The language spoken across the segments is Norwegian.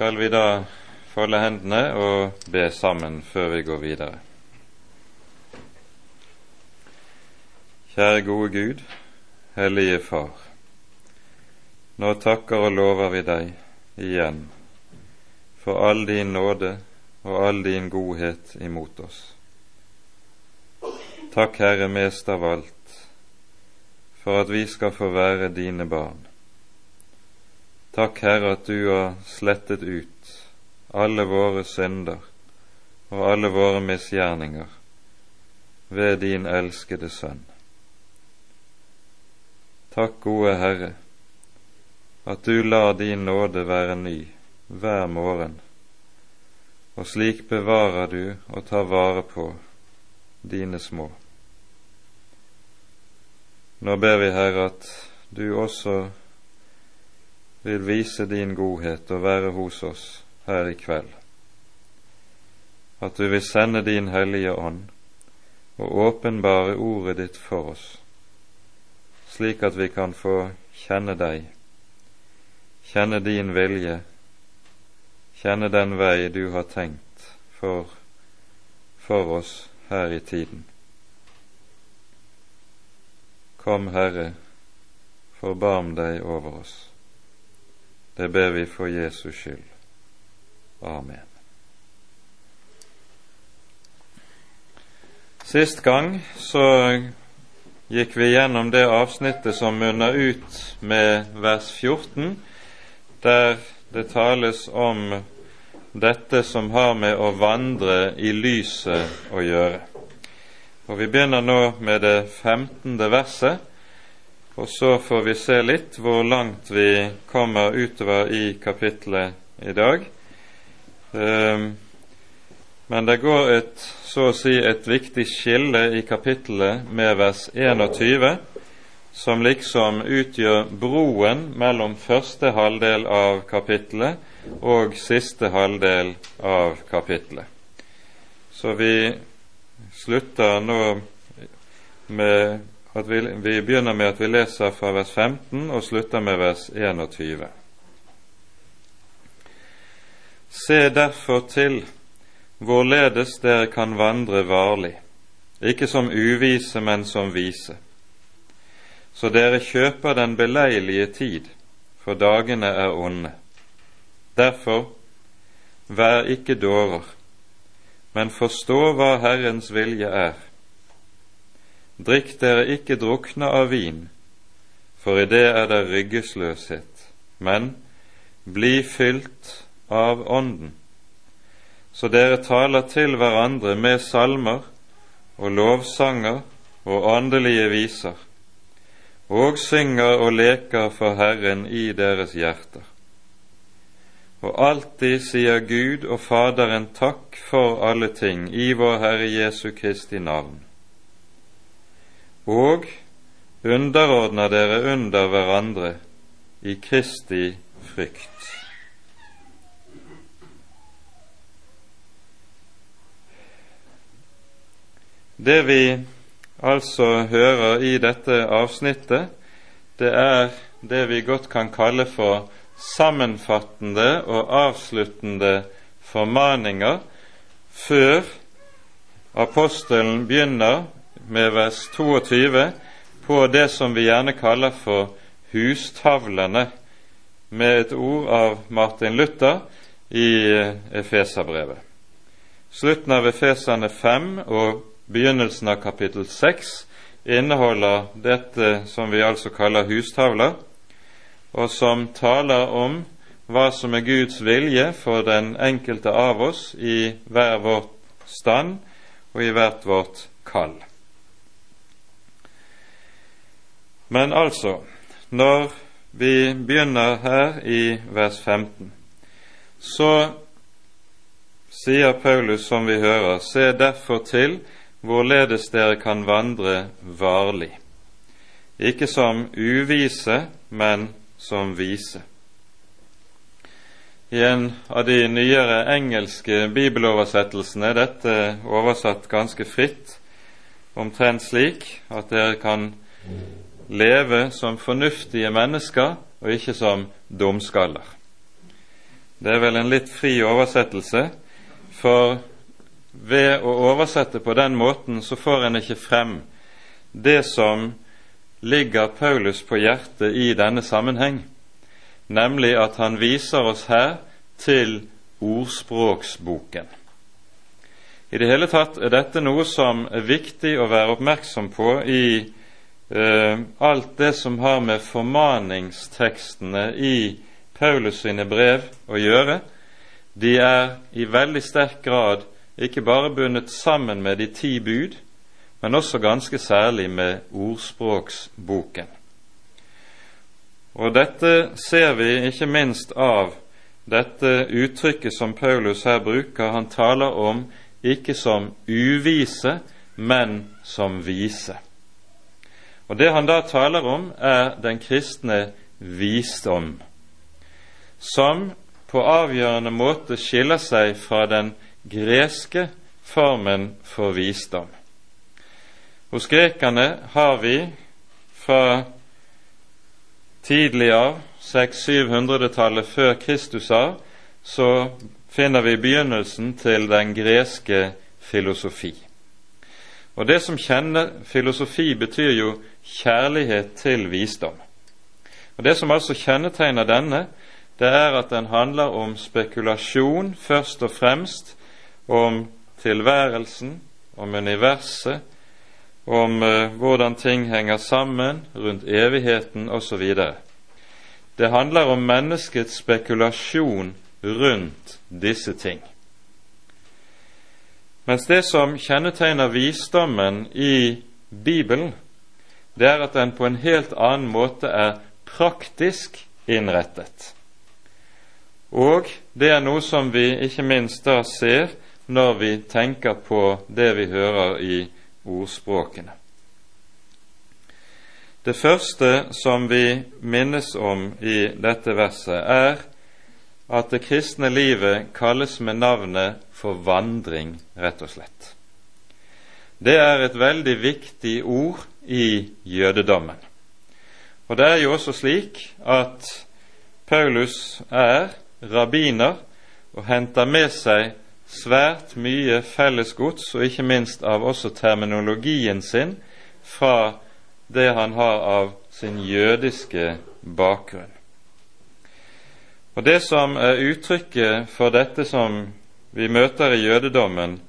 skal vi da folde hendene og be sammen før vi går videre. Kjære gode Gud, Hellige Far. Nå takker og lover vi deg igjen for all din nåde og all din godhet imot oss. Takk, Herre, mest av alt, for at vi skal få være dine barn. Takk, Herre, at du har slettet ut alle våre synder og alle våre misgjerninger ved din elskede Sønn. Takk, gode Herre, at du lar din nåde være ny hver morgen, og slik bevarer du og tar vare på dine små. Nå ber vi, Herre, at du også vil vise din godhet og være hos oss her i kveld. At du vil sende din Hellige Ånd og åpenbare ordet ditt for oss, slik at vi kan få kjenne deg, kjenne din vilje, kjenne den vei du har tenkt for, for oss her i tiden. Kom, Herre, forbarm deg over oss. Det ber vi for Jesus skyld. Amen. Sist gang så gikk vi gjennom det avsnittet som munner ut med vers 14, der det tales om dette som har med å vandre i lyset å gjøre. Og Vi begynner nå med det femtende verset, og så får vi se litt hvor langt vi kommer utover i kapittelet i dag. Ehm, men det går et, så å si et viktig skille i kapittelet med vers 21, som liksom utgjør broen mellom første halvdel av kapittelet og siste halvdel av kapittelet. Så vi slutter nå med vi, vi begynner med at vi leser fra vers 15 og slutter med vers 21. Se derfor til hvorledes dere kan vandre varlig, ikke som uvise, men som vise. Så dere kjøper den beleilige tid, for dagene er onde. Derfor, vær ikke dårer, men forstå hva Herrens vilje er Drikk dere ikke drukne av vin, for i det er det ryggesløshet, men bli fylt av Ånden, så dere taler til hverandre med salmer og lovsanger og åndelige viser, og synger og leker for Herren i deres hjerter. Og alltid sier Gud og Faderen takk for alle ting i vår Herre Jesu Kristi navn og underordner dere under hverandre i Kristi frykt. Det vi altså hører i dette avsnittet, det er det vi godt kan kalle for sammenfattende og avsluttende formaninger før apostelen begynner med vers 22 på det som vi gjerne kaller for hustavlene, med et ord av Martin Luther i Efeserbrevet. Slutten av Efeserne 5 og begynnelsen av kapittel 6 inneholder dette som vi altså kaller hustavler, og som taler om hva som er Guds vilje for den enkelte av oss i hver vårt stand og i hvert vårt kall. Men altså, når vi begynner her i vers 15, så sier Paulus, som vi hører, se derfor til hvorledes dere kan vandre varlig, ikke som uvise, men som vise. I en av de nyere engelske bibeloversettelsene er dette oversatt ganske fritt, omtrent slik at dere kan leve som fornuftige mennesker og ikke som dumskaller. Det er vel en litt fri oversettelse, for ved å oversette på den måten så får en ikke frem det som ligger Paulus på hjertet i denne sammenheng, nemlig at han viser oss her til ordspråksboken. I det hele tatt er dette noe som er viktig å være oppmerksom på i alt det som har med formaningstekstene i Paulus sine brev å gjøre. De er i veldig sterk grad ikke bare bundet sammen med de ti bud, men også ganske særlig med ordspråksboken. Og dette ser vi ikke minst av dette uttrykket som Paulus her bruker. Han taler om ikke som uvise, men som vise. Og Det han da taler om, er den kristne visdom, som på avgjørende måte skiller seg fra den greske formen for visdom. Hos grekerne har vi fra tidlig av, 600-700-tallet før Kristus av, så finner vi begynnelsen til den greske filosofi. Og Det som kjenner filosofi, betyr jo kjærlighet til visdom. Og Det som altså kjennetegner denne, det er at den handler om spekulasjon først og fremst, om tilværelsen, om universet, om uh, hvordan ting henger sammen rundt evigheten osv. Det handler om menneskets spekulasjon rundt disse ting. Mens det som kjennetegner visdommen i Bibelen, det er at den på en helt annen måte er praktisk innrettet. Og det er noe som vi ikke minst da ser når vi tenker på det vi hører i ordspråkene. Det første som vi minnes om i dette verset, er at det kristne livet kalles med navnet for vandring, rett og slett. Det er et veldig viktig ord i jødedommen. Og det er jo også slik at Paulus er rabbiner og henter med seg svært mye fellesgods, og ikke minst av også terminologien sin, fra det han har av sin jødiske bakgrunn. Og Det som er uttrykket for dette som vi møter i jødedommen,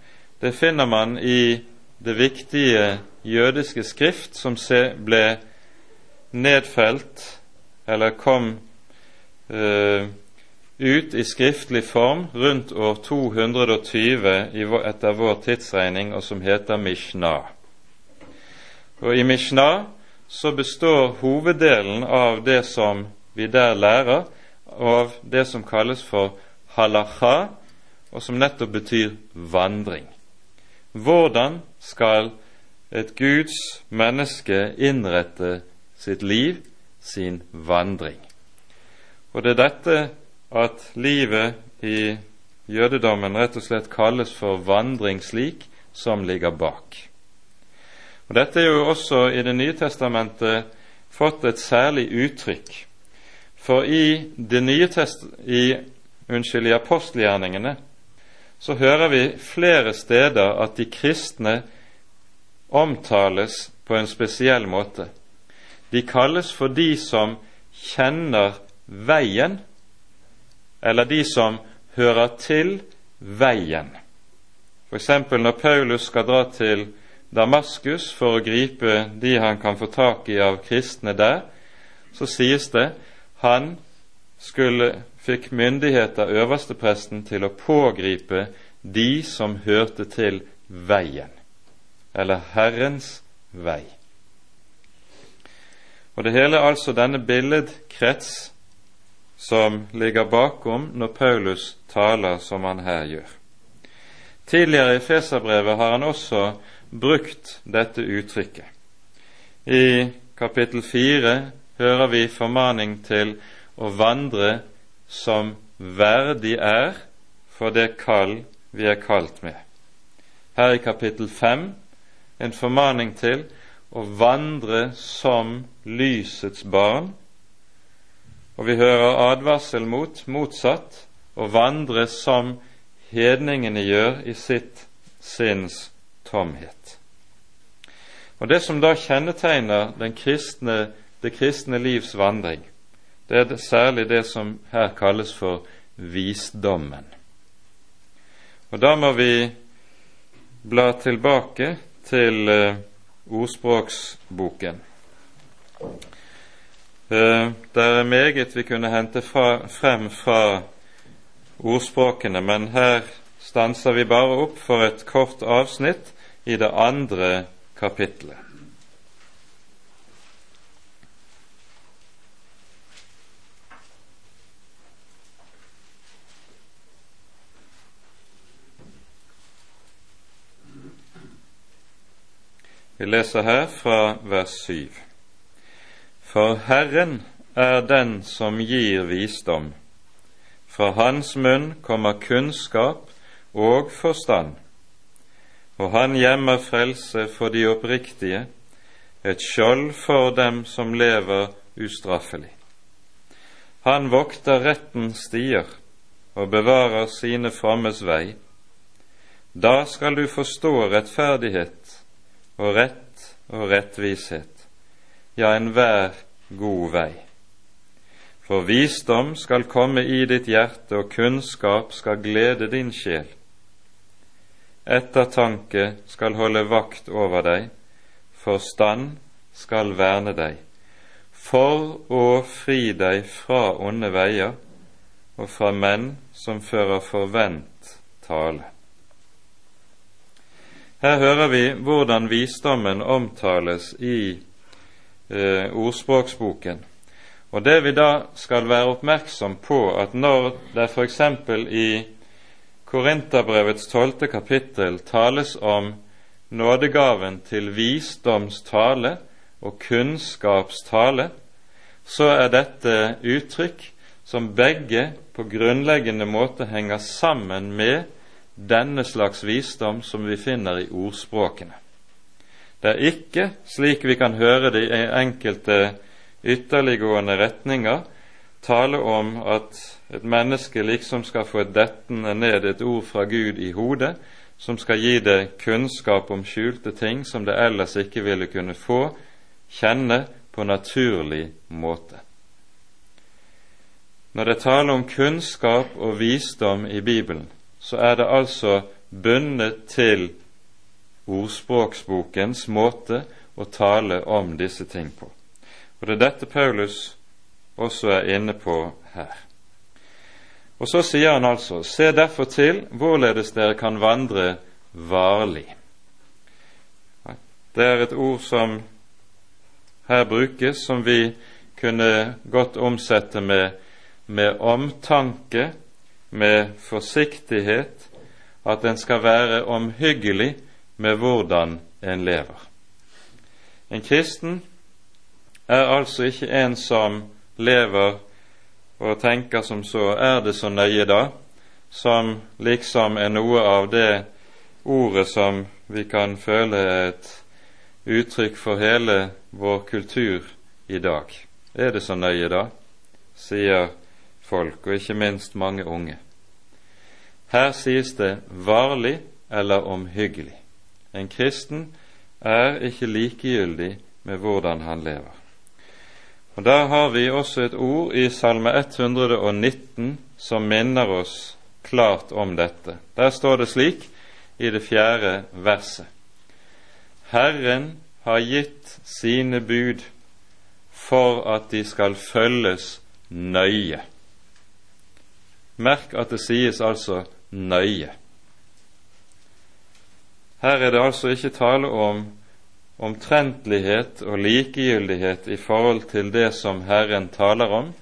det finner man i det viktige jødiske skrift som ble nedfelt, eller kom uh, ut i skriftlig form rundt år 220 etter vår tidsregning, og som heter Mishnah. Og I Mishnah så består hoveddelen av det som vi der lærer, av det som kalles for halacha, og som nettopp betyr vandring. Hvordan skal et Guds menneske innrette sitt liv, sin vandring? Og det er dette at livet i jødedommen rett og slett kalles for vandring slik som ligger bak. Og Dette er jo også i Det nye testamentet fått et særlig uttrykk. For i det nye test i, unnskyld, i apostelgjerningene så hører vi flere steder at de kristne omtales på en spesiell måte. De kalles for de som kjenner veien eller de som hører til veien. F.eks. når Paulus skal dra til Damaskus for å gripe de han kan få tak i av kristne der, så sies det han skulle, fikk myndighet av øverstepresten, til å pågripe de som hørte til veien, eller Herrens vei. Og det hele er altså denne billedkrets som ligger bakom når Paulus taler som han her gjør. Tidligere i Feserbrevet har han også brukt dette uttrykket. I kapittel fire hører vi formaning til å vandre som verdig er for det kall vi er kalt med. Her i kapittel fem en formaning til å vandre som lysets barn og vi hører advarsel mot motsatt å vandre som hedningene gjør i sitt sinns tomhet. Og Det som da kjennetegner kristne, det kristne livs vandring, det er særlig det som her kalles for visdommen. Og Da må vi bla tilbake til uh, ordspråksboken. Uh, det er meget vi kunne hente fra, frem fra ordspråkene, men her stanser vi bare opp for et kort avsnitt i det andre kapitlet. Vi leser her fra vers 7. For Herren er den som gir visdom. Fra Hans munn kommer kunnskap og forstand. Og Han gjemmer frelse for de oppriktige, et skjold for dem som lever ustraffelig. Han vokter rettens stier og bevarer sine frommes vei. Da skal du forstå rettferdighet og rett og rettvishet, ja, enhver god vei. For visdom skal komme i ditt hjerte, og kunnskap skal glede din sjel. Ettertanke skal holde vakt over deg, forstand skal verne deg, for å fri deg fra onde veier og fra menn som fører forvent tale. Her hører vi hvordan visdommen omtales i eh, ordspråksboken. Og Det vi da skal være oppmerksom på, at når det f.eks. i Korinterbrevets tolvte kapittel tales om nådegaven til visdomstale og kunnskapstale, så er dette uttrykk som begge på grunnleggende måte henger sammen med denne slags visdom som vi finner i ordspråkene. Det er ikke slik vi kan høre det i enkelte ytterliggående retninger tale om at et menneske liksom skal få et dettende ned et ord fra Gud i hodet, som skal gi det kunnskap om skjulte ting som det ellers ikke ville kunne få kjenne på naturlig måte. Når det taler om kunnskap og visdom i Bibelen, så er det altså bundet til ordspråksbokens måte å tale om disse ting på. Og Det er dette Paulus også er inne på her. Og Så sier han altså:" Se derfor til hvorledes dere kan vandre varlig. Det er et ord som her brukes, som vi kunne godt omsette med, med omtanke med forsiktighet, at en skal være omhyggelig med hvordan en lever. En kristen er altså ikke en som lever og tenker som så er det så nøye da, som liksom er noe av det ordet som vi kan føle et uttrykk for hele vår kultur i dag. Er det så nøye da? sier folk, og ikke minst mange unge. Her sies det varlig eller omhyggelig. En kristen er ikke likegyldig med hvordan han lever. Og Der har vi også et ord i Salme 119 som minner oss klart om dette. Der står det slik i det fjerde verset. Herren har gitt sine bud for at de skal følges nøye. Merk at det sies altså nøye. Her er det altså ikke tale om omtrentlighet og likegyldighet i forhold til det som Herren taler om,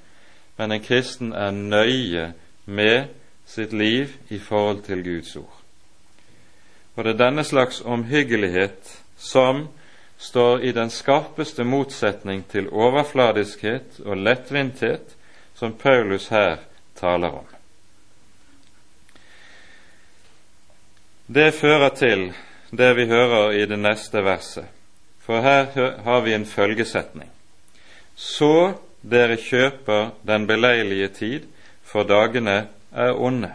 men en kristen er nøye med sitt liv i forhold til Guds ord. Og det er denne slags omhyggelighet som står i den skarpeste motsetning til overfladiskhet og lettvinthet som Paulus her taler om. Det fører til det vi hører i det neste verset, for her har vi en følgesetning. Så dere kjøper den beleilige tid, for dagene er onde.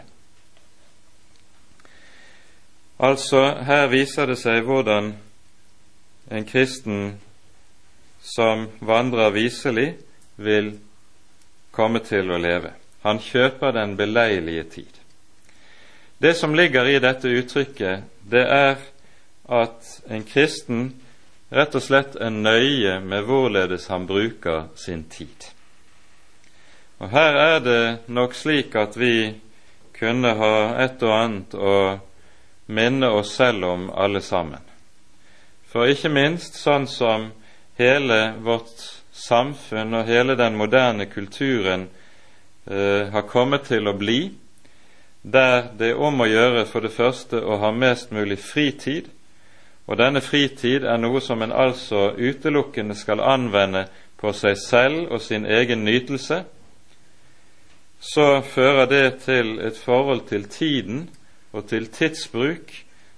Altså, her viser det seg hvordan en kristen som vandrer viselig, vil komme til å leve. Han kjøper den beleilige tid. Det som ligger i dette uttrykket, det er at en kristen rett og slett er nøye med hvorledes han bruker sin tid. Og Her er det nok slik at vi kunne ha et og annet å minne oss selv om alle sammen. For ikke minst sånn som hele vårt samfunn og hele den moderne kulturen eh, har kommet til å bli, der det er om å gjøre for det første å ha mest mulig fritid, og denne fritid er noe som en altså utelukkende skal anvende på seg selv og sin egen nytelse, så fører det til et forhold til tiden og til tidsbruk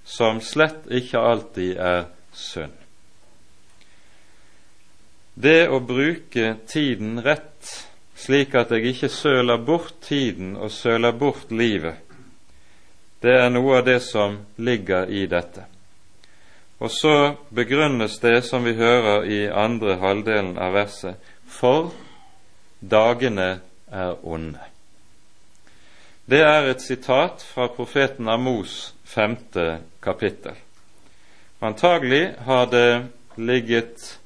som slett ikke alltid er sunn. Det å bruke tiden rett, slik at jeg ikke søler bort tiden og søler bort livet, det er noe av det som ligger i dette. Og så begrunnes det, som vi hører i andre halvdelen av verset, for dagene er onde. Det er et sitat fra profeten Amos femte kapittel. Antagelig har det ligget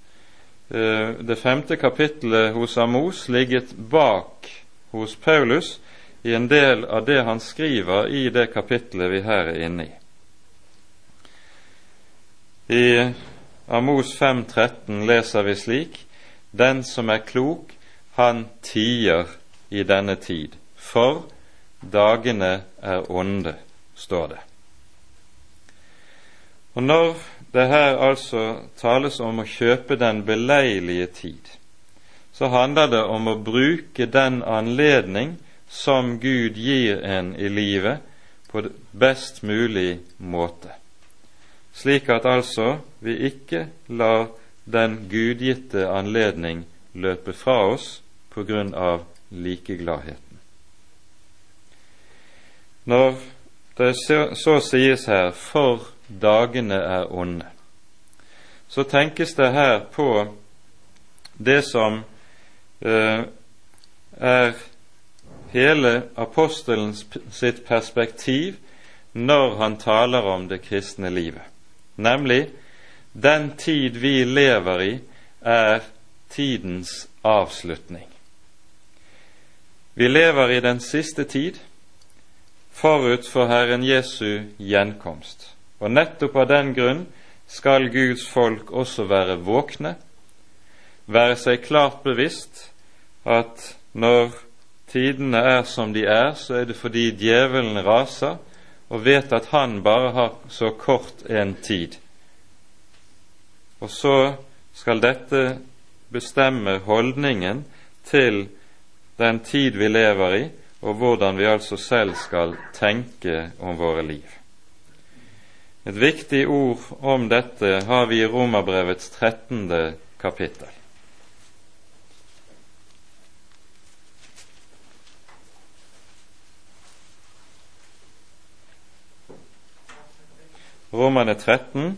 det femte kapittelet hos Amos ligget bak hos Paulus i en del av det han skriver i det kapittelet vi her er inne i. I Amos 5,13 leser vi slik:" Den som er klok, han tier i denne tid, for dagene er onde, står det. Og Når det her altså tales om å kjøpe den beleilige tid, så handler det om å bruke den anledning som Gud gir en i livet, på best mulig måte, slik at altså vi ikke lar den gudgitte anledning løpe fra oss på grunn av likegladheten. Når det så sies her 'for dagene er onde', så tenkes det her på det som eh, er hele apostelens sitt perspektiv når han taler om det kristne livet, nemlig den tid vi lever i, er tidens avslutning. Vi lever i den siste tid, forut for Herren Jesu gjenkomst. Og nettopp av den grunn skal Guds folk også være våkne, være seg klart bevisst at når tidene er som de er, så er det fordi djevelen raser og vet at han bare har så kort en tid. Og så skal dette bestemme holdningen til den tid vi lever i, og hvordan vi altså selv skal tenke om våre liv. Et viktig ord om dette har vi i Romerbrevets 13. kapittel. Romerne 13,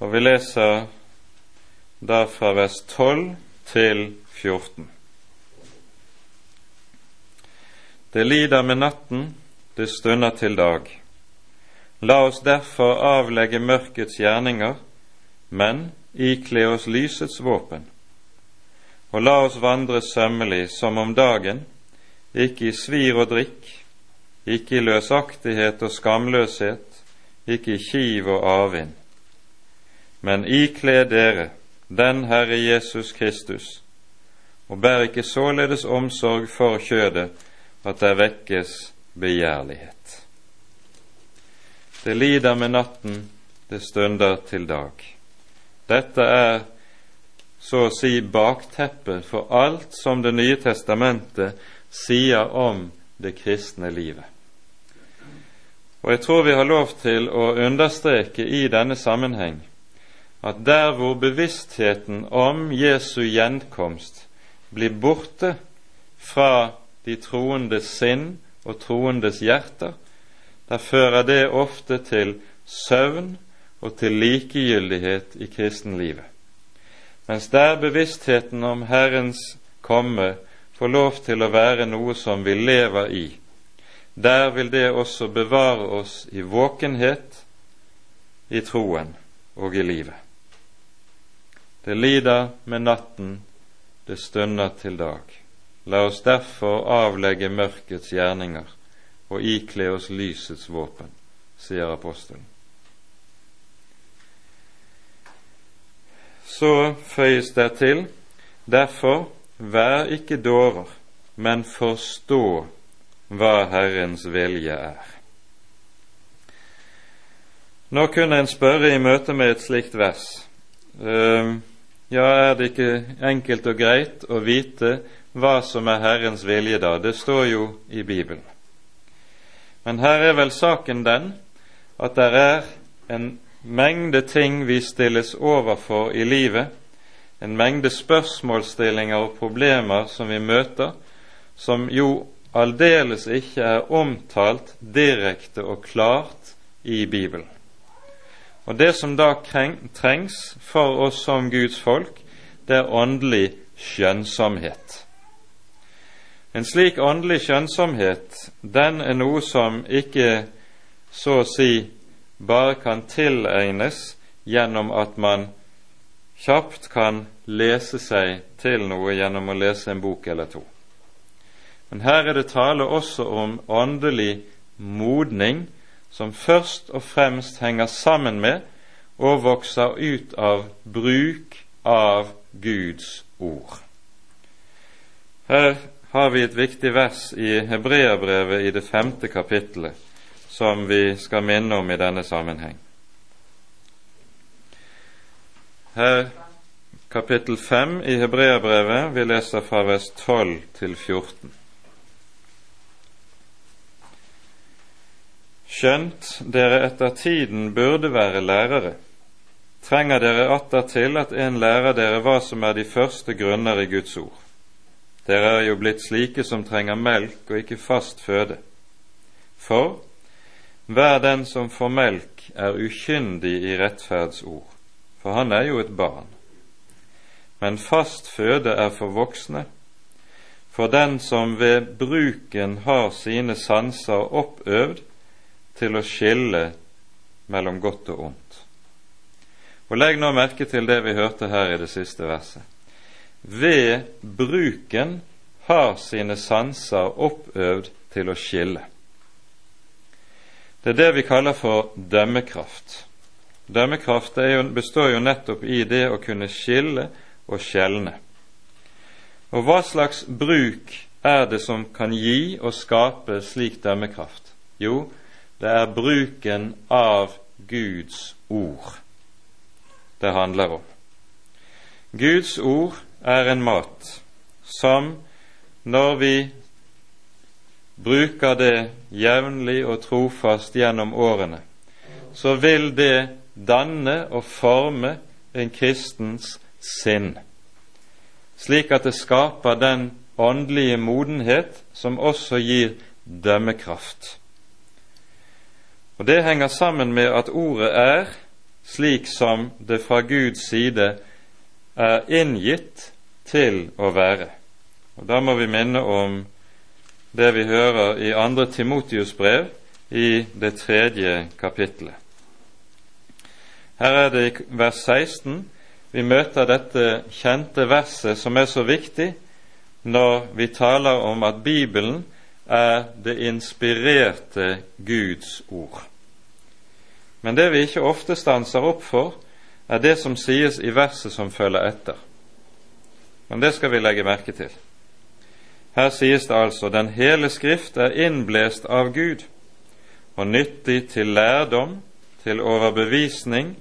og vi leser da fra vers 12 til 14. Det lider med natten, det stunder til dag. La oss derfor avlegge mørkets gjerninger, men ikle oss lysets våpen. Og la oss vandre sømmelig som om dagen, ikke i svir og drikk, ikke i løsaktighet og skamløshet, ikke i kiv og avvind. Men ikle dere den Herre Jesus Kristus, og bær ikke således omsorg for kjødet, at det vekkes begjærlighet. Det lider med natten, det stunder til dag. Dette er så å si bakteppet for alt som Det nye testamentet sier om det kristne livet. Og jeg tror vi har lov til å understreke i denne sammenheng at der hvor bevisstheten om Jesu gjenkomst blir borte fra de troendes sinn og troendes hjerter, der fører det ofte til søvn og til likegyldighet i kristenlivet. Mens der bevisstheten om Herrens komme får lov til å være noe som vi lever i, der vil det også bevare oss i våkenhet, i troen og i livet. Det lider med natten, det stunder til dag. La oss derfor avlegge mørkets gjerninger og ikle oss lysets våpen, sier apostelen. Så føyes det til derfor vær ikke dårer, men forstå hva Herrens vilje er. Nå kunne en spørre i møte med et slikt vers. Uh, ja, er det ikke enkelt og greit å vite hva som er Herrens vilje da? Det står jo i Bibelen. Men her er vel saken den at det er en mengde ting vi stilles overfor i livet, en mengde spørsmålsstillinger og problemer som vi møter, som jo aldeles ikke er omtalt direkte og klart i Bibelen. Og Det som da trengs for oss som Guds folk, det er åndelig skjønnsomhet. En slik åndelig skjønnsomhet, den er noe som ikke så å si bare kan tilegnes gjennom at man kjapt kan lese seg til noe gjennom å lese en bok eller to. Men her er det tale også om åndelig modning som først og fremst henger sammen med og vokser ut av bruk av Guds ord. Her har vi et viktig vers i Hebreabrevet i det femte kapittelet som vi skal minne om i denne sammenheng. Her kapittel 5 i Hebreabrevet, vi leser fra vers 12 til 14. Skjønt dere etter tiden burde være lærere, trenger dere atter til at en lærer dere hva som er de første grunner i Guds ord. Dere er jo blitt slike som trenger melk og ikke fast føde. For hver den som får melk, er ukyndig i rettferdsord, for han er jo et barn. Men fast føde er for voksne, for den som ved bruken har sine sanser oppøvd til å skille mellom godt og ondt. Og Legg nå merke til det vi hørte her i det siste verset. Ved bruken har sine sanser oppøvd til å skille. Det er det vi kaller for dømmekraft. Dømmekraft jo, består jo nettopp i det å kunne skille og skjelne. Og hva slags bruk er det som kan gi og skape slik dømmekraft? Jo, det er bruken av Guds ord det handler om. Guds ord er en mat som, når vi bruker det jevnlig og trofast gjennom årene, så vil det danne og forme en kristens sinn, slik at det skaper den åndelige modenhet som også gir dømmekraft. Og Det henger sammen med at ordet er slik som det fra Guds side er inngitt til å være. Og Da må vi minne om det vi hører i 2. Timotius brev i det tredje kapittelet. Her er det i vers 16 vi møter dette kjente verset som er så viktig når vi taler om at Bibelen er det inspirerte Guds ord. Men det vi ikke ofte stanser opp for, er det som sies i verset som følger etter. Men det skal vi legge merke til. Her sies det altså den hele Skrift er innblest av Gud og nyttig til lærdom, til overbevisning,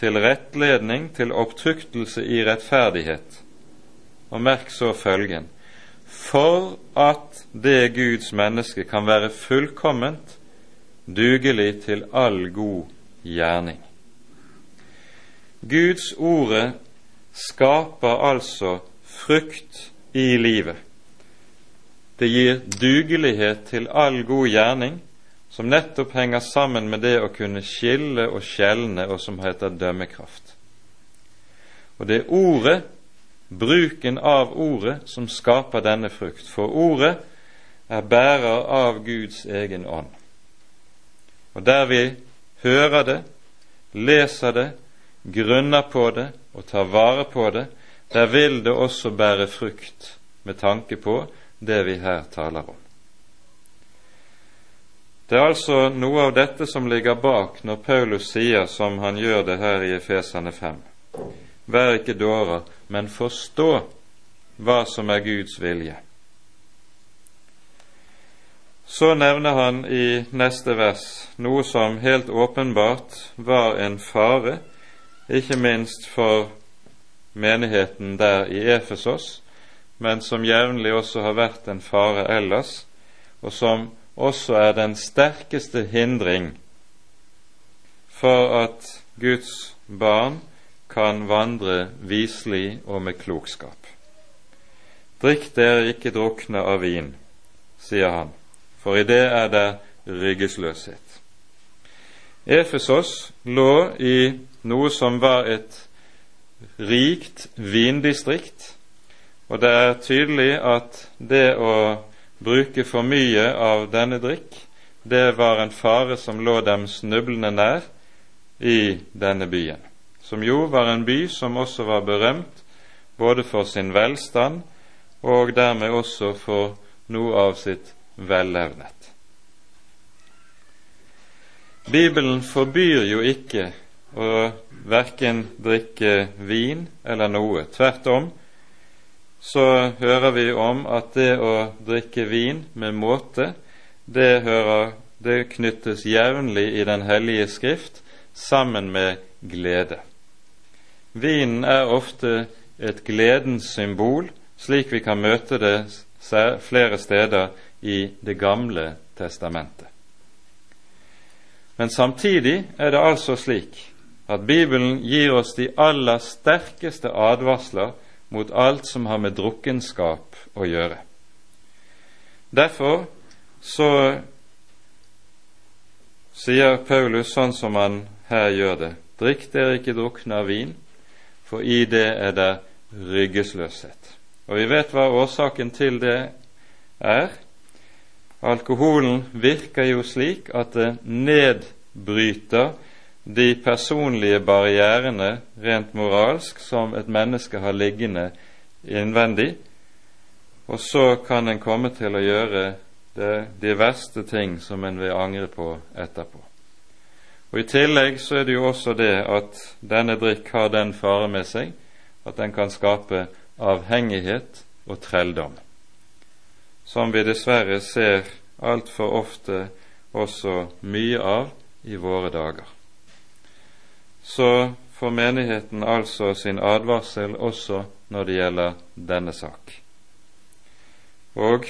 til rettledning, til opptryktelse i rettferdighet. Og merk så følgen for at det Guds menneske kan være fullkomment, dugelig til all god gjerning. Guds ordet skaper altså frukt i livet, Det gir dugelighet til all god gjerning, som nettopp henger sammen med det å kunne skille og skjelne, og som heter dømmekraft. Og det er ordet, bruken av ordet, som skaper denne frukt. For ordet er bærer av Guds egen ånd. Og der vi hører det, leser det, grunner på det og tar vare på det, der vil det også bære frukt med tanke på det vi her taler om. Det er altså noe av dette som ligger bak når Paulus sier, som han gjør det her i Efesane 5, vær ikke dårer, men forstå hva som er Guds vilje. Så nevner han i neste vers noe som helt åpenbart var en fare, ikke minst for menigheten der i Efesos, men som jevnlig også har vært en fare ellers, og som også er den sterkeste hindring for at Guds barn kan vandre viselig og med klokskap. Drikk dere ikke drukne av vin, sier han, for i det er det ryggesløshet. Efesos lå i noe som var et rikt vindistrikt, og det er tydelig at det å bruke for mye av denne drikk, det var en fare som lå dem snublende nær i denne byen, som jo var en by som også var berømt både for sin velstand og dermed også for noe av sitt vellevnet. Bibelen forbyr jo ikke å verken drikke vin eller noe. Tvert om så hører vi om at det å drikke vin med måte, det, hører, det knyttes jevnlig i Den hellige skrift sammen med glede. Vinen er ofte et gledens symbol, slik vi kan møte det flere steder i Det gamle testamentet. Men samtidig er det altså slik at Bibelen gir oss de aller sterkeste advarsler mot alt som har med drukkenskap å gjøre. Derfor så sier Paulus sånn som han her gjør det, drikk dere ikke drukne av vin, for i det er det ryggesløshet. Og vi vet hva årsaken til det er. Alkoholen virker jo slik at det nedbryter de personlige barrierene rent moralsk som et menneske har liggende innvendig, og så kan en komme til å gjøre det, de verste ting som en vil angre på etterpå. Og I tillegg så er det jo også det at denne drikk har den fare med seg at den kan skape avhengighet og trelldom, som vi dessverre ser altfor ofte også mye av i våre dager så får menigheten altså sin advarsel også når det gjelder denne sak. Og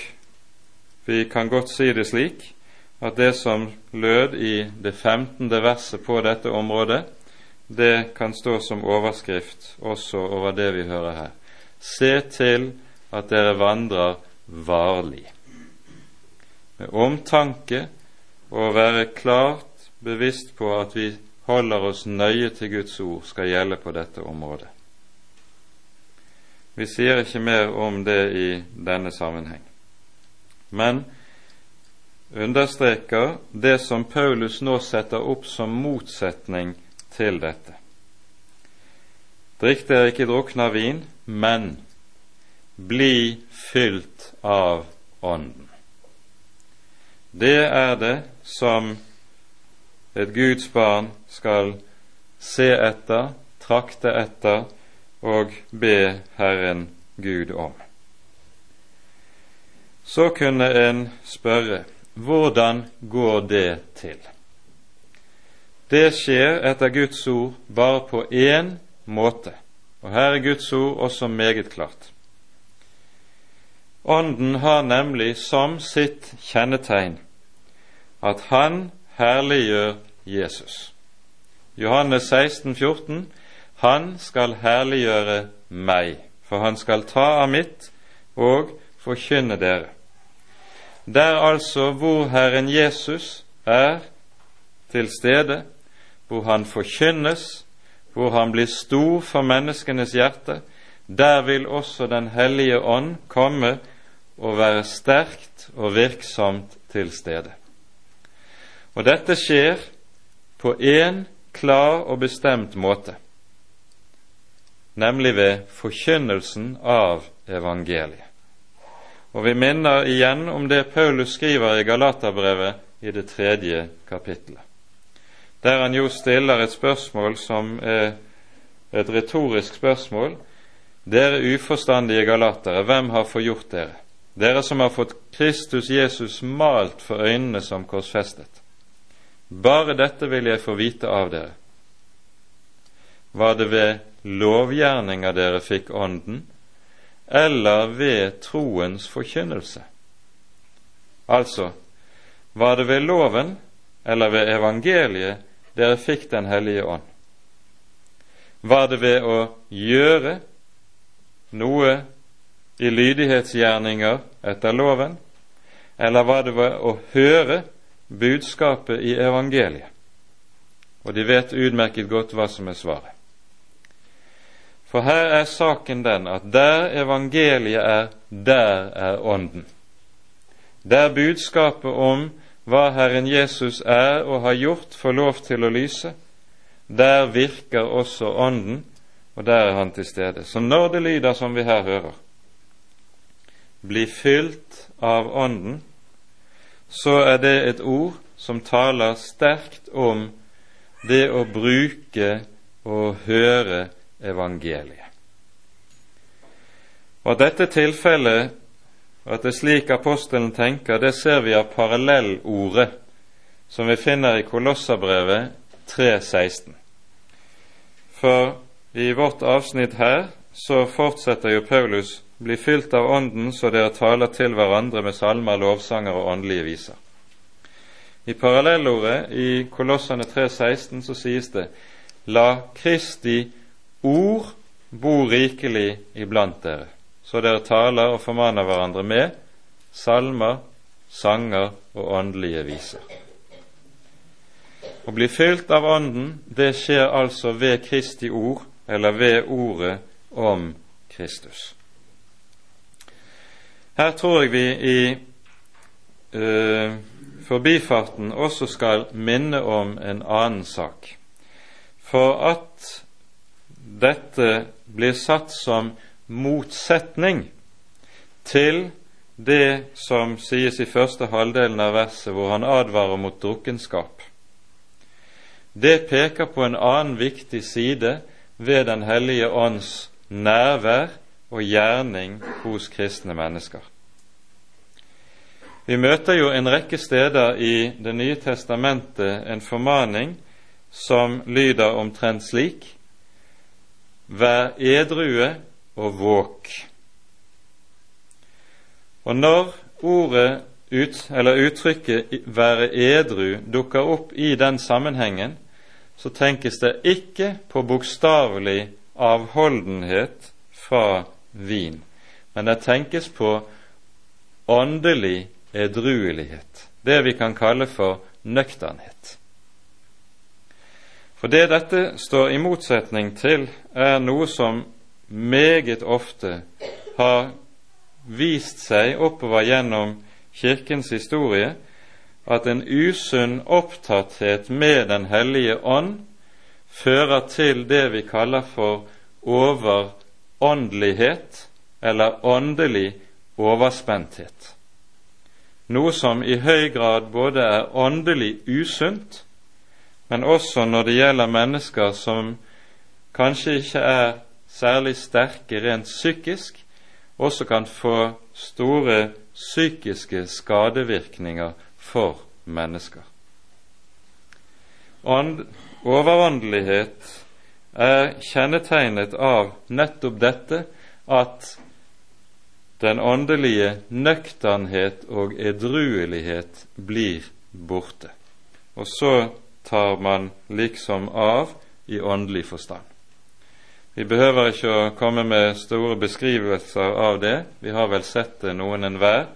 vi kan godt si det slik at det som lød i det femtende verset på dette området, det kan stå som overskrift også over det vi hører her. Se til at dere vandrer varlig. Med omtanke og være klart bevisst på at vi holder oss nøye til Guds ord, skal gjelde på dette området. Vi sier ikke mer om det i denne sammenheng, men understreker det som Paulus nå setter opp som motsetning til dette. Drikk dere ikke drukne av vin, men bli fylt av Ånden. Det er det som et Guds barn skal se etter, trakte etter og be Herren Gud om. Så kunne en spørre hvordan går det til? Det skjer etter Guds ord bare på én måte, og her er Guds ord også meget klart. Ånden har nemlig som sitt kjennetegn at Han herliggjør Jesus. Johannes 16, 14, Han skal herliggjøre meg, for han skal ta av mitt og forkynne dere. Der altså hvor Herren Jesus er til stede, hvor han forkynnes, hvor han blir stor for menneskenes hjerte, der vil også Den hellige ånd komme og være sterkt og virksomt til stede. Og dette skjer på én klar og bestemt måte, nemlig ved forkynnelsen av evangeliet. Og vi minner igjen om det Paulus skriver i Galaterbrevet i det tredje kapittelet, der han jo stiller et spørsmål som er et retorisk spørsmål. Dere uforstandige galatere, hvem har forgjort dere? Dere som har fått Kristus Jesus malt for øynene som korsfestet. Bare dette vil jeg få vite av dere. Var det ved lovgjerninger dere fikk Ånden, eller ved troens forkynnelse? Altså, var det ved loven eller ved evangeliet dere fikk Den hellige ånd? Var det ved å gjøre noe i lydighetsgjerninger etter loven, eller var det ved å høre budskapet i evangeliet? Og de vet utmerket godt hva som er svaret. For her er saken den at der evangeliet er, der er Ånden. Der budskapet om hva Herren Jesus er og har gjort, får lov til å lyse, der virker også Ånden, og der er Han til stede. Så når det lyder som vi her hører, bli fylt av Ånden, så er det et ord som taler sterkt om det å bruke og høre evangeliet. Og At dette tilfellet, og at det er slik apostelen tenker, det ser vi av parallellordet som vi finner i Kolosserbrevet 3.16. For i vårt avsnitt her så fortsetter jo Paulus bli fylt av Ånden så dere taler til hverandre med salmer, lovsanger og åndelige viser. I parallellordet i Kolossene 3,16 så sies det La Kristi ord bo rikelig iblant dere, så dere taler og formaner hverandre med salmer, sanger og åndelige viser. Å bli fylt av Ånden, det skjer altså ved Kristi ord, eller ved ordet om Kristus. Her tror jeg vi i uh, forbifarten også skal minne om en annen sak. For at dette blir satt som motsetning til det som sies i første halvdelen av verset, hvor han advarer mot drukkenskap. Det peker på en annen viktig side ved Den hellige ånds nærvær og gjerning hos kristne mennesker. Vi møter jo en rekke steder i Det nye testamentet en formaning som lyder omtrent slik Vær edrue og våk. Og når ordet ut, eller uttrykket 'være edru' dukker opp i den sammenhengen, så tenkes det ikke på bokstavelig avholdenhet fra vin, men det tenkes på åndelig edruelighet, det vi kan kalle for nøkternhet. For det dette står i motsetning til, er noe som meget ofte har vist seg oppover gjennom Kirkens historie, at en usunn opptatthet med Den hellige ånd fører til det vi kaller for overåndelighet eller åndelig overspenthet. Noe som i høy grad både er åndelig usunt, men også når det gjelder mennesker som kanskje ikke er særlig sterke rent psykisk, også kan få store psykiske skadevirkninger for mennesker. overåndelighet er kjennetegnet av nettopp dette at den åndelige nøkternhet og edruelighet blir borte. Og så tar man liksom av i åndelig forstand. Vi behøver ikke å komme med store beskrivelser av det, vi har vel sett det noen enhver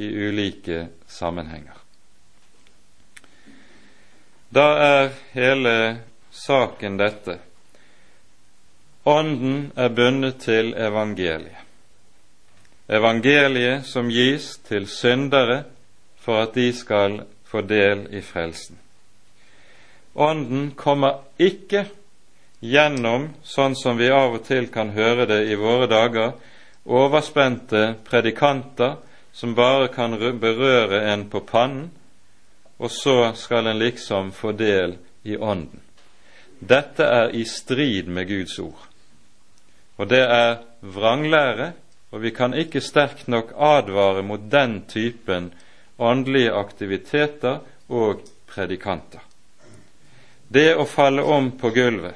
i ulike sammenhenger. Da er hele saken dette. Ånden er bundet til evangeliet. Evangeliet som gis til syndere for at de skal få del i frelsen. Ånden kommer ikke gjennom, sånn som vi av og til kan høre det i våre dager, overspente predikanter som bare kan berøre en på pannen, og så skal en liksom få del i Ånden. Dette er i strid med Guds ord. Og det er vranglære, og vi kan ikke sterkt nok advare mot den typen åndelige aktiviteter og predikanter. Det å falle om på gulvet,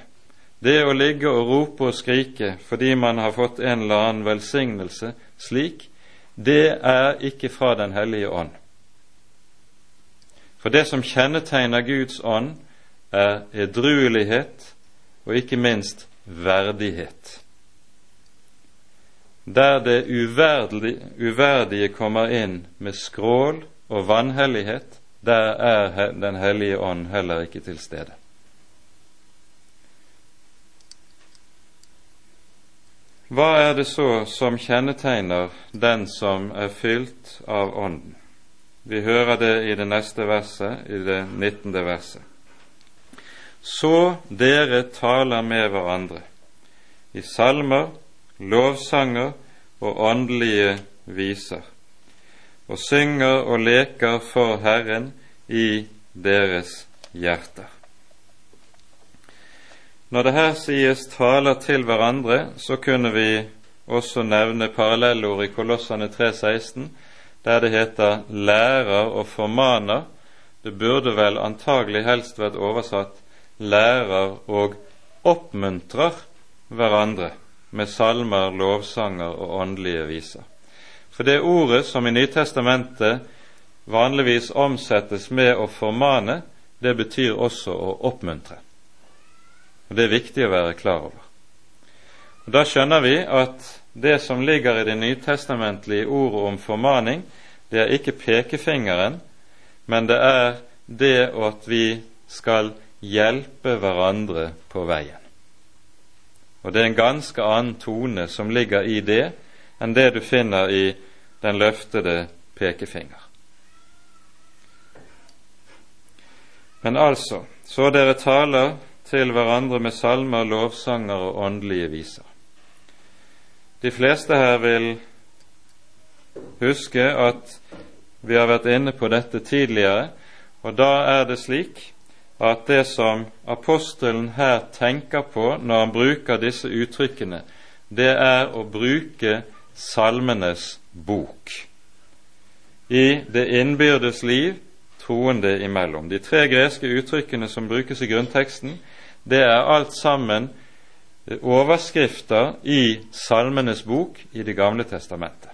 det å ligge og rope og skrike fordi man har fått en eller annen velsignelse slik, det er ikke fra Den hellige ånd. For det som kjennetegner Guds ånd, er edruelighet og ikke minst verdighet. Der det uverdige, kommer inn med skrål og vanhellighet, der er Den hellige ånd heller ikke til stede. Hva er det så som kjennetegner den som er fylt av Ånden? Vi hører det i det neste verset, i det 19. verset. Så dere taler med hverandre i salmer, lovsanger og åndelige viser, og synger og leker for Herren i deres hjerter. Når det her sies 'taler til hverandre', så kunne vi også nevne parallellord i Kolossene 3,16, der det heter 'lærer og formaner'. Det burde vel antagelig helst vært oversatt 'lærer og oppmuntrer hverandre' med salmer, lovsanger og åndelige viser. For det ordet som i Nytestamentet vanligvis omsettes med å formane, det betyr også å oppmuntre. Og Det er viktig å være klar over. Og Da skjønner vi at det som ligger i det nytestamentlige ordet om formaning, det er ikke pekefingeren, men det er det at vi skal hjelpe hverandre på veien. Og det er en ganske annen tone som ligger i det, enn det du finner i den løftede pekefinger. Men altså, så dere taler til hverandre med salmer, lovsanger og åndelige viser. De fleste her vil huske at vi har vært inne på dette tidligere, og da er det slik at det som apostelen her tenker på når han bruker disse uttrykkene, det er å bruke salmenes bok i det innbyrdes liv troende imellom. De tre greske uttrykkene som brukes i grunnteksten, det er alt sammen overskrifter i Salmenes bok i Det gamle testamentet.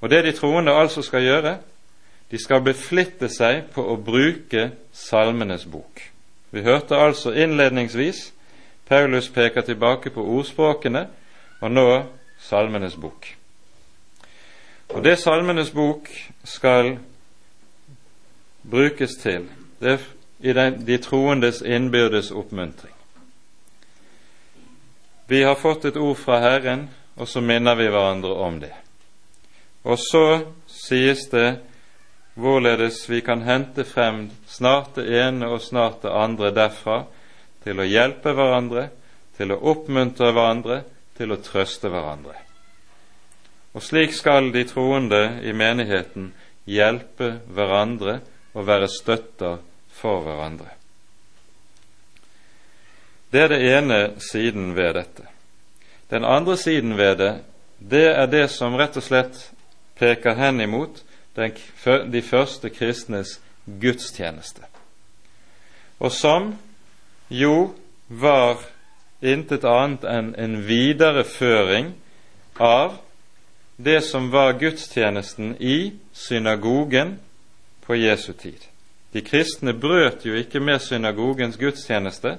Og det de troende altså skal gjøre, de skal beflitte seg på å bruke Salmenes bok. Vi hørte altså innledningsvis Paulus peker tilbake på ordspråkene, og nå Salmenes bok. Og det Salmenes bok skal brukes til, det i de troendes innbyrdes oppmuntring. Vi har fått et ord fra Herren, og så minner vi hverandre om det. Og så sies det hvorledes vi kan hente frem snart det ene og snart det andre derfra til å hjelpe hverandre, til å oppmuntre hverandre, til å trøste hverandre. Og slik skal de troende i menigheten hjelpe hverandre og være støtter for hverandre. Det er det ene siden ved dette. Den andre siden ved det, det er det som rett og slett peker hen imot den, de første kristnes gudstjeneste, og som jo var intet annet enn en videreføring av det som var gudstjenesten i synagogen på Jesu tid. De kristne brøt jo ikke med synagogens gudstjeneste,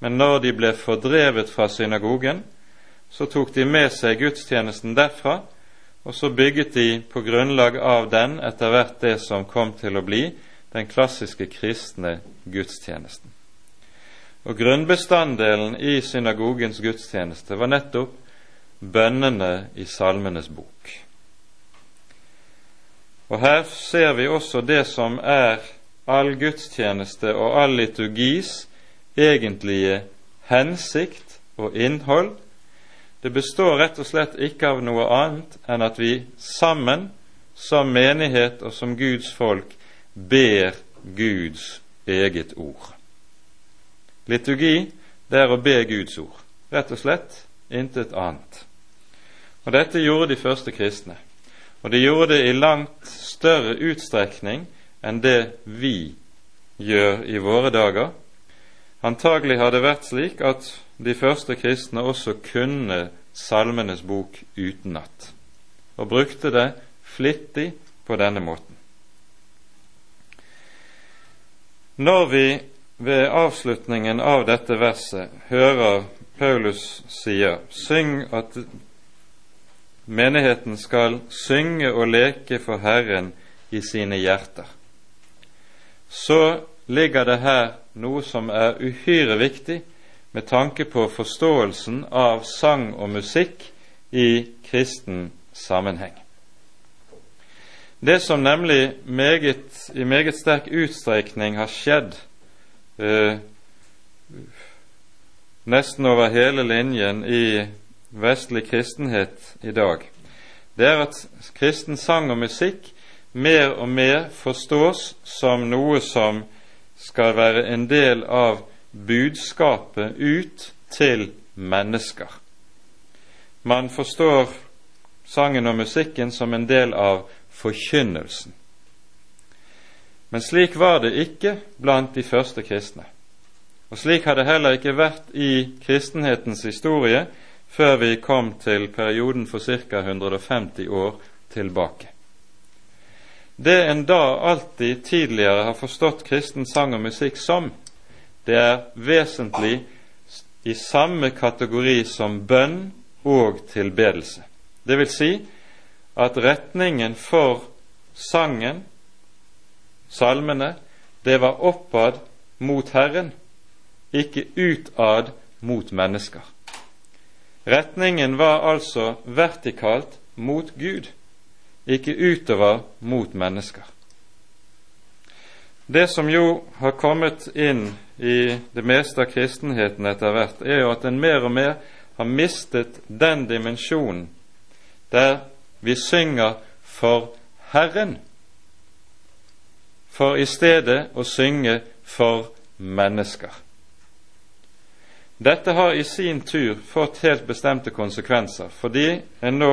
men når de ble fordrevet fra synagogen, så tok de med seg gudstjenesten derfra og så bygget de på grunnlag av den etter hvert det som kom til å bli den klassiske kristne gudstjenesten. Og Grunnbestanddelen i synagogens gudstjeneste var nettopp bønnene i Salmenes bok. Og Her ser vi også det som er all gudstjeneste og all liturgis egentlige hensikt og innhold. Det består rett og slett ikke av noe annet enn at vi sammen, som menighet og som Guds folk, ber Guds eget ord. Liturgi, det er å be Guds ord. Rett og slett intet annet. Og Dette gjorde de første kristne. Og de gjorde det i langt større utstrekning enn det vi gjør i våre dager. Antagelig har det vært slik at de første kristne også kunne Salmenes bok utenat, og brukte det flittig på denne måten. Når vi ved avslutningen av dette verset hører Paulus sier syng at menigheten skal synge og leke for Herren i sine hjerter, så ligger det her noe som er uhyre viktig med tanke på forståelsen av sang og musikk i kristen sammenheng. Det som nemlig meget, i meget sterk utstrekning har skjedd eh, nesten over hele linjen i vestlig kristenhet i dag, det er at kristen sang og musikk mer og mer forstås som noe som skal være en del av budskapet ut til mennesker. Man forstår sangen og musikken som en del av forkynnelsen. Men slik var det ikke blant de første kristne. Og slik har det heller ikke vært i kristenhetens historie før vi kom til perioden for ca. 150 år tilbake. Det en da alltid tidligere har forstått kristen sang og musikk som, det er vesentlig i samme kategori som bønn og tilbedelse. Det vil si at retningen for sangen salmene, det var oppad mot Herren, ikke utad mot mennesker. Retningen var altså vertikalt mot Gud, ikke utover mot mennesker. Det som jo har kommet inn i det meste av kristenheten etter hvert, er jo at en mer og mer har mistet den dimensjonen der vi synger for Herren for i stedet å synge for mennesker. Dette har i sin tur fått helt bestemte konsekvenser, fordi en nå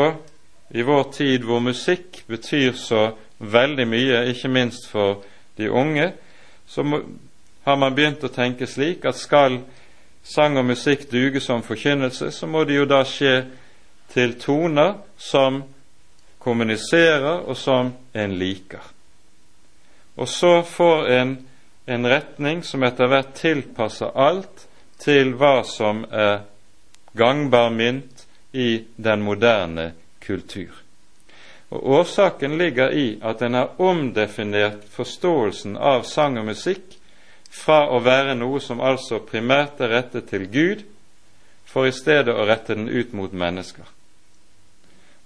i vår tid hvor musikk betyr så veldig mye, ikke minst for de unge, så har man begynt å tenke slik at skal sang og musikk duge som forkynnelse, så må det jo da skje til toner som kommuniserer, og som en liker. Og så får en en retning som etter hvert tilpasser alt til hva som er gangbar mynt i den moderne kultur. Og Årsaken ligger i at en har omdefinert forståelsen av sang og musikk fra å være noe som altså primært er rettet til Gud, for i stedet å rette den ut mot mennesker.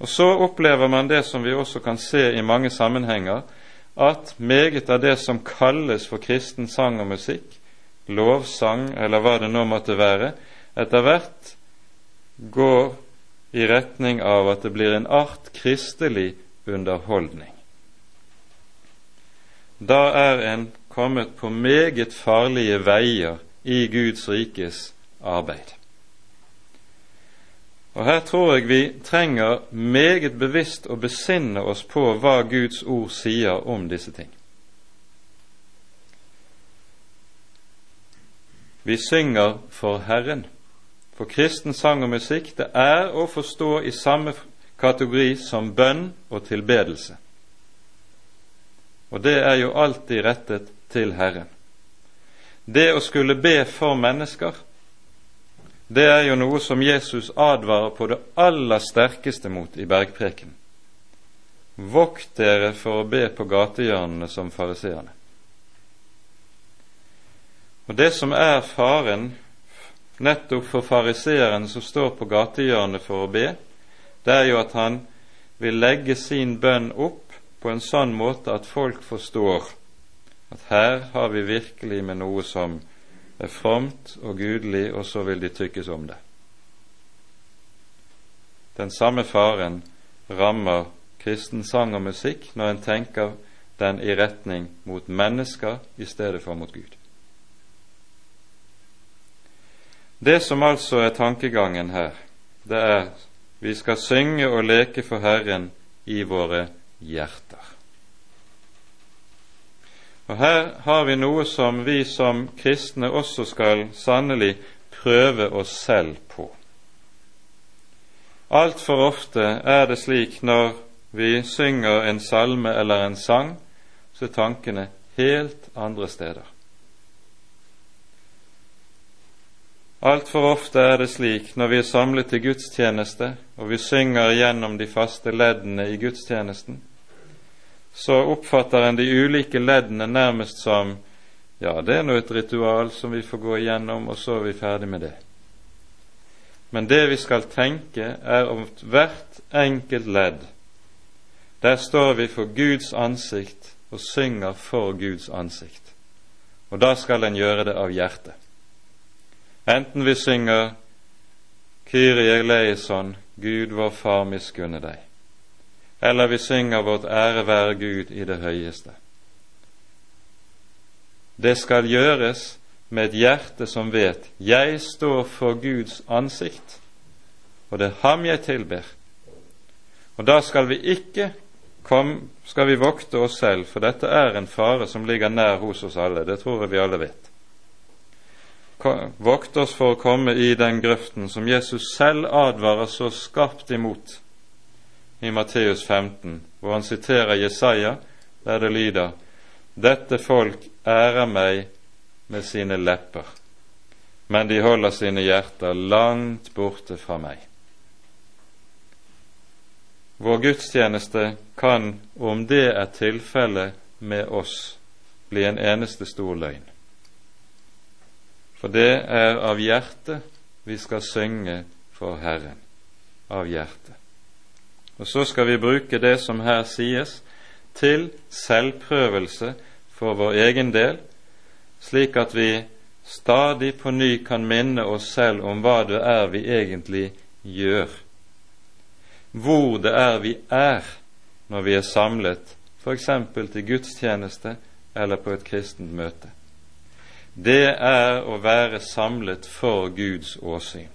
Og Så opplever man det som vi også kan se i mange sammenhenger, at meget av det som kalles for kristen sang og musikk, lovsang eller hva det nå måtte være, etter hvert går i retning av at det blir en art kristelig underholdning. Da er en kommet på meget farlige veier i Guds rikes arbeid. Og Her tror jeg vi trenger meget bevisst å besinne oss på hva Guds ord sier om disse ting. Vi synger for Herren. For kristen sang og musikk det er å forstå i samme kategori som bønn og tilbedelse. Og det er jo alltid rettet til Herren. Det å skulle be for mennesker, det er jo noe som Jesus advarer på det aller sterkeste mot i bergpreken. Vokt dere for å be på gatehjørnene som fariseerne. Og det som er faren nettopp for fariseeren som står på gatehjørnet for å be, det er jo at han vil legge sin bønn opp på en sånn måte at folk forstår at her har vi virkelig med noe som er fromt og gudelig, og så vil de tykkes om det. Den samme faren rammer kristen sang og musikk når en tenker den i retning mot mennesker i stedet for mot Gud. Det som altså er tankegangen her, det er vi skal synge og leke for Herren i våre hjerter. Og Her har vi noe som vi som kristne også skal sannelig prøve oss selv på. Altfor ofte er det slik når vi synger en salme eller en sang, så er tankene helt andre steder. Altfor ofte er det slik når vi er samlet til gudstjeneste og vi synger gjennom de faste leddene i gudstjenesten, så oppfatter en de ulike leddene nærmest som ja, det er nå et ritual som vi får gå igjennom, og så er vi ferdig med det. Men det vi skal tenke, er om hvert enkelt ledd. Der står vi for Guds ansikt og synger for Guds ansikt. Og da skal en gjøre det av hjertet. Enten vi synger Kyrie eleison, Gud vår Far miskunne deg, eller vi synger Vårt ære være Gud i det høyeste. Det skal gjøres med et hjerte som vet jeg står for Guds ansikt, og det er ham jeg tilber. Og da skal vi ikke kom, skal vi vokte oss selv, for dette er en fare som ligger nær hos oss alle. Det tror jeg vi alle vet vokt oss for å komme i den grøften som Jesus selv advarer så skarpt imot i Matteus 15, hvor han siterer Jesaja, der det lyder:" Dette folk ærer meg med sine lepper, men de holder sine hjerter langt borte fra meg. Vår gudstjeneste kan, om det er tilfellet med oss, bli en eneste stor løgn. For det er av hjertet vi skal synge for Herren. Av hjertet. Og så skal vi bruke det som her sies, til selvprøvelse for vår egen del, slik at vi stadig på ny kan minne oss selv om hva det er vi egentlig gjør, hvor det er vi er når vi er samlet, f.eks. til gudstjeneste eller på et kristent møte det er å være samlet for Guds åsyn.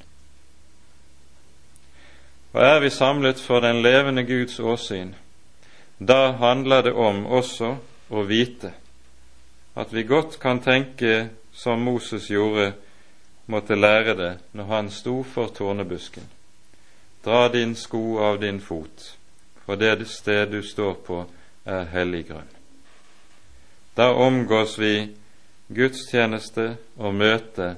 Og er vi samlet for den levende Guds åsyn, da handler det om også å vite at vi godt kan tenke som Moses gjorde, måtte lære det når han sto for tornebusken. Dra din sko av din fot, for det sted du står på, er hellig grunn. Da omgås vi gudstjeneste og møte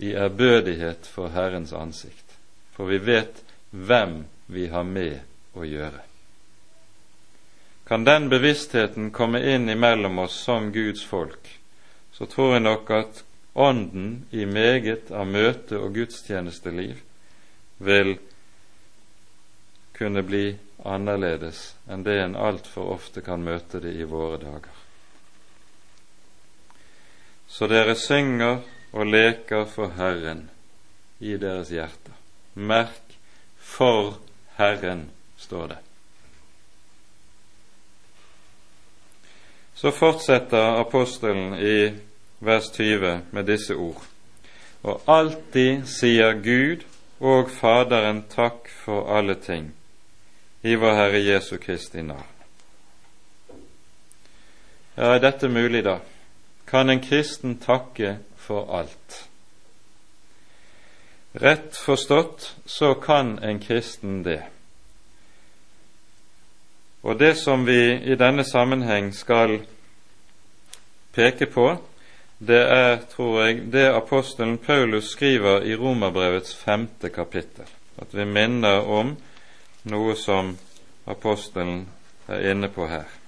i ærbødighet for Herrens ansikt, for vi vet hvem vi har med å gjøre. Kan den bevisstheten komme inn imellom oss som Guds folk, så tror jeg nok at ånden i meget av møte- og gudstjenesteliv vil kunne bli annerledes enn det en altfor ofte kan møte det i våre dager. Så dere synger og leker for Herren i deres hjerter. Merk for Herren, står det. Så fortsetter apostelen i vers 20 med disse ord. Og alltid sier Gud og Faderen takk for alle ting i vår Herre Jesu Kristi navn. Ja, er dette mulig, da? Kan en kristen takke for alt. Rett forstått så kan en kristen det. Og det som vi i denne sammenheng skal peke på, det er, tror jeg, det apostelen Paulus skriver i Romerbrevets femte kapittel. At vi minner om noe som apostelen er inne på her.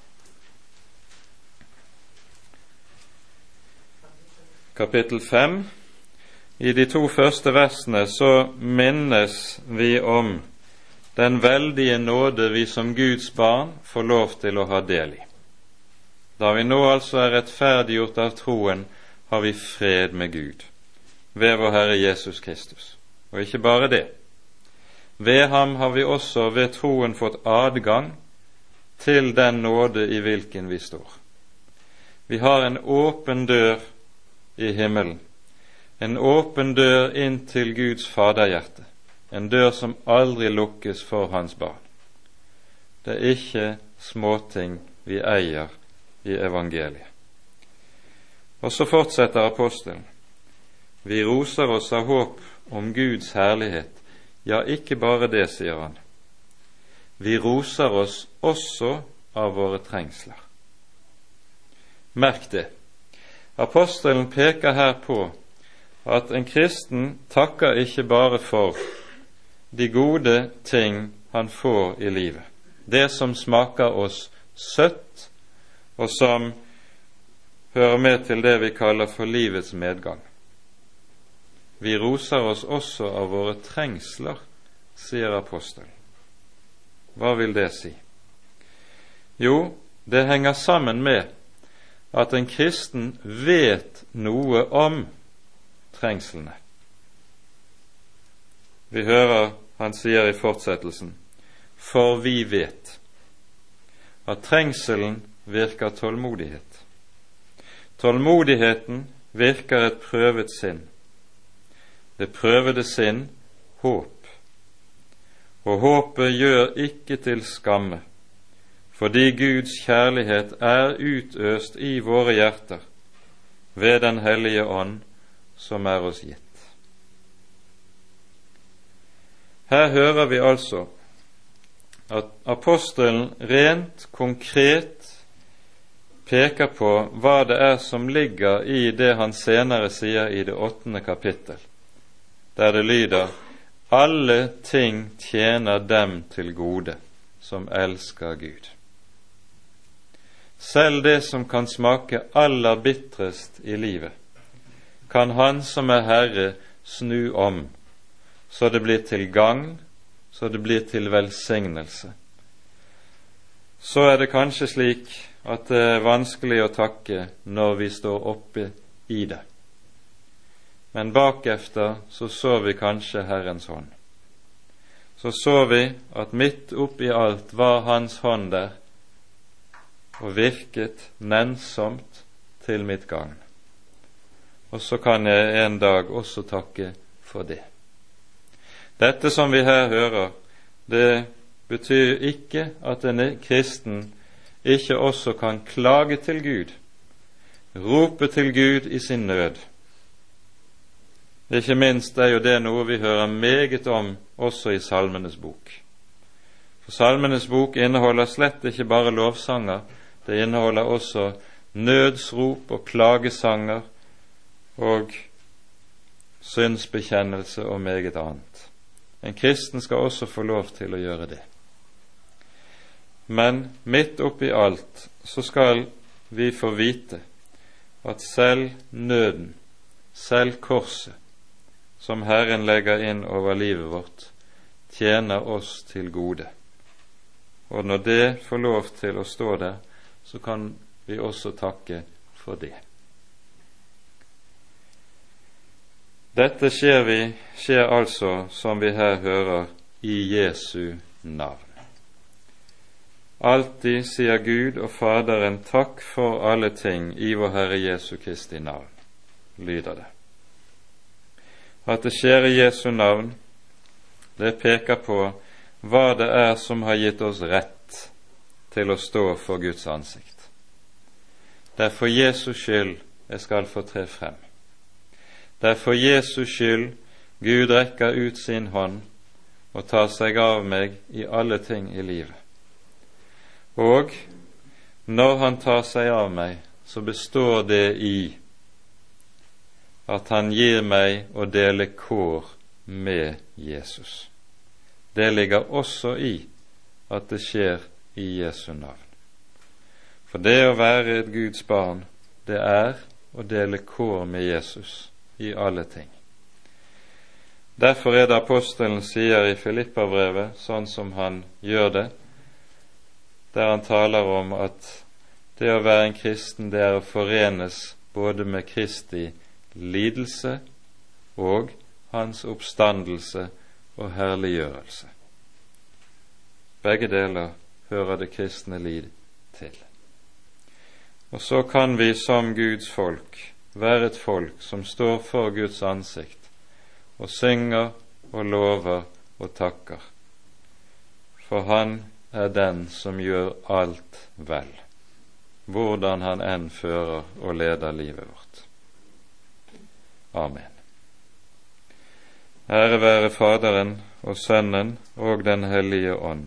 Kapittel 5. I de to første versene så minnes vi om den veldige nåde vi som Guds barn får lov til å ha del i. Da vi nå altså er rettferdiggjort av troen, har vi fred med Gud ved vår Herre Jesus Kristus. Og ikke bare det. Ved ham har vi også ved troen fått adgang til den nåde i hvilken vi står. Vi har en åpen dør i himmelen, en åpen dør inn til Guds faderhjerte, en dør som aldri lukkes for Hans barn. Det er ikke småting vi eier i evangeliet. Og så fortsetter apostelen. Vi roser oss av håp om Guds herlighet. Ja, ikke bare det, sier han. Vi roser oss også av våre trengsler. Merk det. Apostelen peker her på at en kristen takker ikke bare for de gode ting han får i livet, det som smaker oss søtt, og som hører med til det vi kaller for livets medgang. Vi roser oss også av våre trengsler, sier apostelen. Hva vil det si? Jo, det henger sammen med at en kristen vet noe om trengslene. Vi hører han sier i fortsettelsen for vi vet at trengselen virker tålmodighet. Tålmodigheten virker et prøvet sinn. Det prøvede sinn håp. Og håpet gjør ikke til skamme, fordi Guds kjærlighet er utøst i våre hjerter ved Den hellige ånd som er oss gitt. Her hører vi altså at apostelen rent konkret peker på hva det er som ligger i det han senere sier i det åttende kapittel, der det lyder alle ting tjener dem til gode som elsker Gud. Selv det som kan smake aller bitrest i livet, kan Han som er Herre, snu om, så det blir til gagn så det blir til velsignelse. Så er det kanskje slik at det er vanskelig å takke når vi står oppe i det. Men bakefter så så vi kanskje Herrens hånd. Så så vi at midt oppi alt var Hans hånd der og virket nennsomt til mitt gagn. Og så kan jeg en dag også takke for det. Dette som vi her hører, det betyr ikke at en kristen ikke også kan klage til Gud, rope til Gud i sin nød. Ikke minst er jo det noe vi hører meget om også i Salmenes bok. For Salmenes bok inneholder slett ikke bare lovsanger, det inneholder også nødsrop og klagesanger og synsbekjennelse og meget annet. En kristen skal også få lov til å gjøre det. Men midt oppi alt så skal vi få vite at selv nøden, selv korset, som Herren legger inn over livet vårt, tjener oss til gode. Og når det får lov til å stå der, så kan vi også takke for det. Dette skjer, vi, skjer altså, som vi her hører, i Jesu navn. Alltid sier Gud og Faderen takk for alle ting i vår Herre Jesu Kristi navn, lyder det. At det skjer i Jesu navn, det peker på hva det er som har gitt oss rett til å stå for Guds ansikt. Det er for Jesus skyld jeg skal få tre frem. Det er for Jesus skyld Gud rekker ut sin hånd og tar seg av meg i alle ting i livet. Og når Han tar seg av meg, så består det i at Han gir meg å dele kår med Jesus. Det ligger også i at det skjer i Jesu navn. For det å være et Guds barn, det er å dele kår med Jesus i alle ting. Derfor er det apostelen sier i Filippabrevet, sånn som han gjør det, der han taler om at det å være en kristen, det er å forenes både med Kristi lidelse og hans oppstandelse og herliggjørelse. Begge deler hører det kristne liv til. Og så kan vi som Guds folk være et folk som står for Guds ansikt og synger og lover og takker. For Han er den som gjør alt vel, hvordan han enn fører og leder livet vårt. Amen. Ære være Faderen og Sønnen og Den hellige ånd,